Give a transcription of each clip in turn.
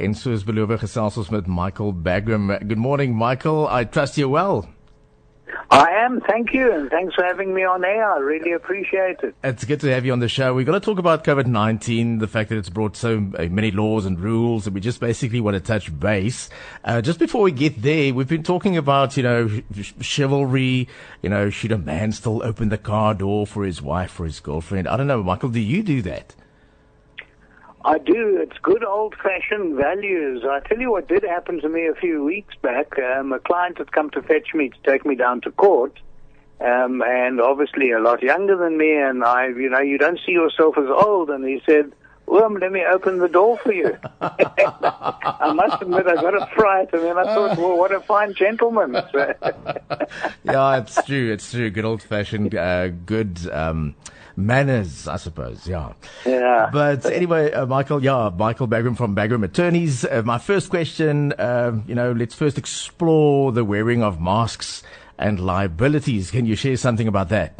En soos beloof gesels ons met Michael Bagraim. Good morning Michael. I trust you're well. I am, thank you, and thanks for having me on air. I really appreciate it. It's good to have you on the show. We're going to talk about COVID 19, the fact that it's brought so uh, many laws and rules, and we just basically want to touch base. Uh, just before we get there, we've been talking about, you know, chivalry, you know, should a man still open the car door for his wife or his girlfriend? I don't know, Michael, do you do that? I do. It's good old fashioned values. I tell you what did happen to me a few weeks back. Um, a client had come to fetch me to take me down to court. Um, and obviously a lot younger than me, and I, you know, you don't see yourself as old. And he said, "Well, let me open the door for you." I must admit, I got a fright, and then I thought, "Well, what a fine gentleman!" yeah, it's true. It's true. Good old fashioned, uh, good. Um, manners, I suppose. Yeah. Yeah. But anyway, uh, Michael, yeah, Michael Bagraim from Bagraim Attorneys. Uh, my first question, uh, you know, let's first explore the wearing of masks and liabilities. Can you share something about that?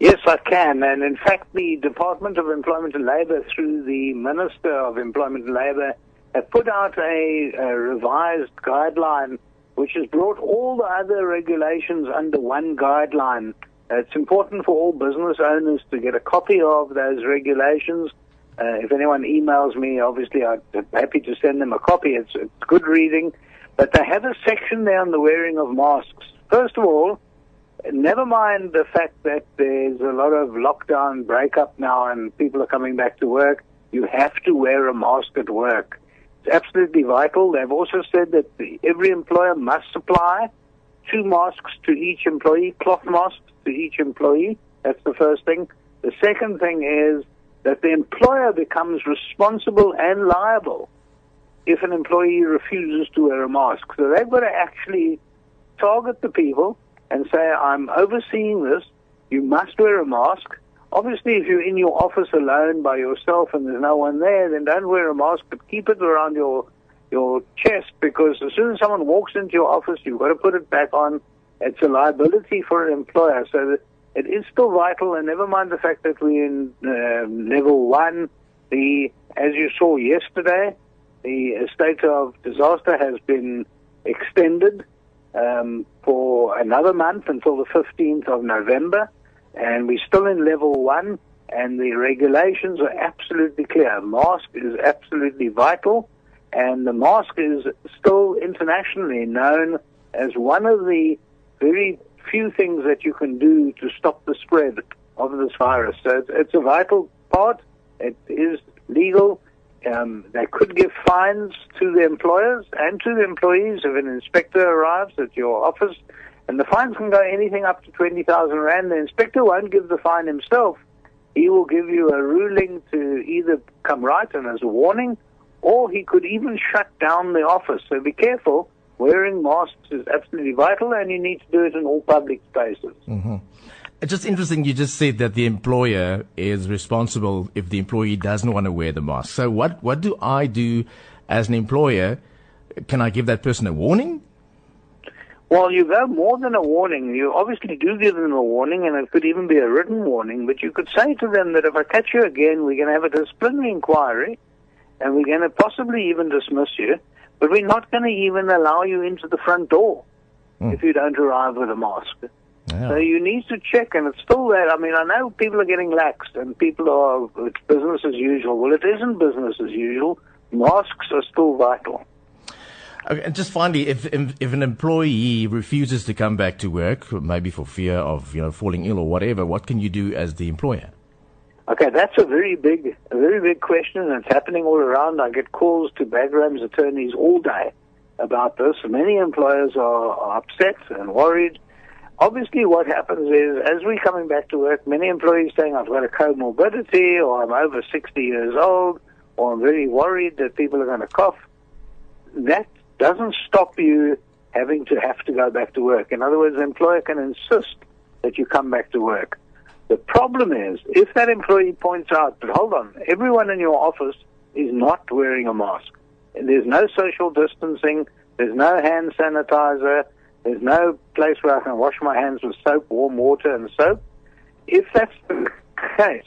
Yes, I can. And in fact, the Department of Employment and Labour, through the Minister of Employment and Labour, have put out a, a revised guideline which has brought all the other regulations under one guideline it's important for all business owners to get a copy of those regulations. Uh, if anyone emails me, obviously I'm happy to send them a copy. It's, it's good reading. But they have a section there on the wearing of masks. First of all, never mind the fact that there's a lot of lockdown breakup now and people are coming back to work. You have to wear a mask at work. It's absolutely vital. They've also said that every employer must supply two masks to each employee, cloth masks to each employee. That's the first thing. The second thing is that the employer becomes responsible and liable if an employee refuses to wear a mask. So they've got to actually target the people and say, I'm overseeing this. You must wear a mask. Obviously, if you're in your office alone by yourself and there's no one there, then don't wear a mask, but keep it around your your chest because as soon as someone walks into your office, you've got to put it back on it's a liability for an employer. So it is still vital, and never mind the fact that we're in uh, level one. The as you saw yesterday, the state of disaster has been extended um, for another month until the 15th of November, and we're still in level one. And the regulations are absolutely clear. Mask is absolutely vital, and the mask is still internationally known as one of the very few things that you can do to stop the spread of this virus. So it's, it's a vital part. It is legal. Um, they could give fines to the employers and to the employees if an inspector arrives at your office. And the fines can go anything up to 20,000 Rand. The inspector won't give the fine himself. He will give you a ruling to either come right and as a warning, or he could even shut down the office. So be careful wearing masks is absolutely vital, and you need to do it in all public spaces. Mm-hmm. It's just interesting. You just said that the employer is responsible if the employee doesn't want to wear the mask. So what what do I do as an employer? Can I give that person a warning? Well, you go more than a warning. You obviously do give them a warning, and it could even be a written warning. But you could say to them that if I catch you again, we're going to have a disciplinary inquiry, and we're going to possibly even dismiss you. But we're not going to even allow you into the front door mm. if you don't arrive with a mask. Yeah. So you need to check, and it's still there. I mean, I know people are getting laxed, and people are, it's business as usual. Well, it isn't business as usual. Masks are still vital. Okay, and just finally, if, if, if an employee refuses to come back to work, maybe for fear of you know falling ill or whatever, what can you do as the employer? Okay, that's a very big, a very big question, and it's happening all around. I get calls to Bagraim's attorneys all day about this. Many employers are, are upset and worried. Obviously, what happens is, as we're coming back to work, many employees saying, I've got a comorbidity, or I'm over 60 years old, or I'm very worried that people are going to cough. That doesn't stop you having to have to go back to work. In other words, the employer can insist that you come back to work. The problem is, if that employee points out, but hold on, everyone in your office is not wearing a mask. There's no social distancing. There's no hand sanitizer. There's no place where I can wash my hands with soap, warm water, and soap. If that's the case,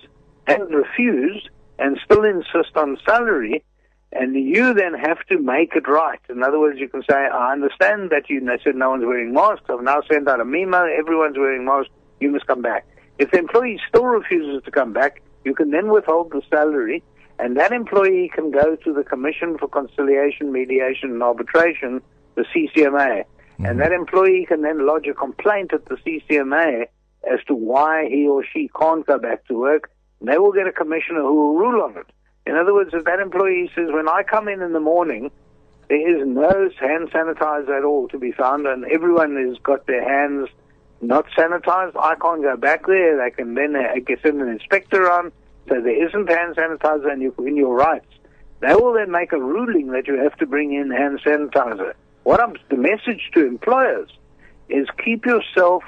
and refuse and still insist on salary, And you then have to make it right. In other words, you can say, I understand that you said no one's wearing masks. I've now sent out a memo. Everyone's wearing masks. You must come back. If the employee still refuses to come back, you can then withhold the salary and that employee can go to the Commission for Conciliation, Mediation and Arbitration, the CCMA. Mm-hmm. And that employee can then lodge a complaint at the CCMA as to why he or she can't go back to work. And they will get a commissioner who will rule on it. In other words, if that employee says, when I come in in the morning, there is no hand sanitizer at all to be found, and everyone has got their hands not sanitized, I can't go back there. They can then uh, get send an inspector on so there isn't hand sanitizer and you're in your rights. They will then make a ruling that you have to bring in hand sanitizer. What I'm, the message to employers is keep yourself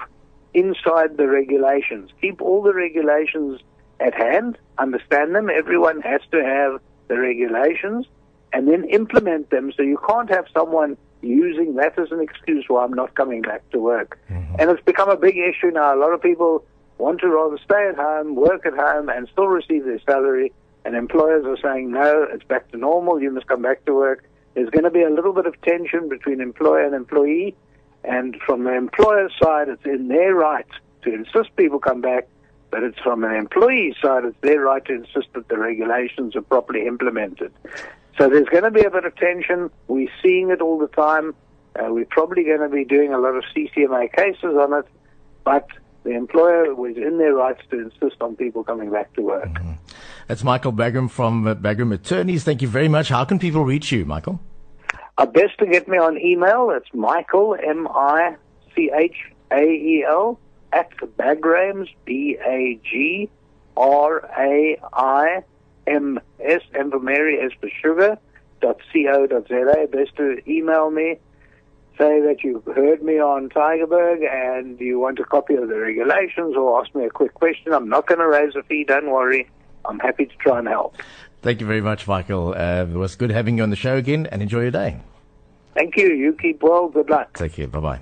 inside the regulations. Keep all the regulations at hand, understand them. Everyone has to have the regulations and then implement them so you can't have someone using that as an excuse why I'm not coming back to work. Mm-hmm. And it's become a big issue now. A lot of people want to rather stay at home, work at home, and still receive their salary. And employers are saying, no, it's back to normal. You must come back to work. There's going to be a little bit of tension between employer and employee. And from the employer's side, it's in their right to insist people come back. But it's from an employee's side, it's their right to insist that the regulations are properly implemented. So there's going to be a bit of tension. We're seeing it all the time. Uh, we're probably going to be doing a lot of CCMA cases on it. But the employer was in their rights to insist on people coming back to work. Mm-hmm. That's Michael Bagraim from uh, Bagraim Attorneys. Thank you very much. How can people reach you, Michael? Uh, best to get me on email. It's Michael, M-I-C-H-A-E-L, at Bagraims, B-A-G-R-A-I-M-S, M for Mary, S for Sugar, dot co.za. Best to email me say that you've heard me on Tygerberg and you want a copy of the regulations or ask me a quick question, I'm not going to raise a fee. Don't worry. I'm happy to try and help. Thank you very much, Michael. Uh, it was good having you on the show again and enjoy your day. Thank you. You keep well. Good luck. Take care. Bye bye.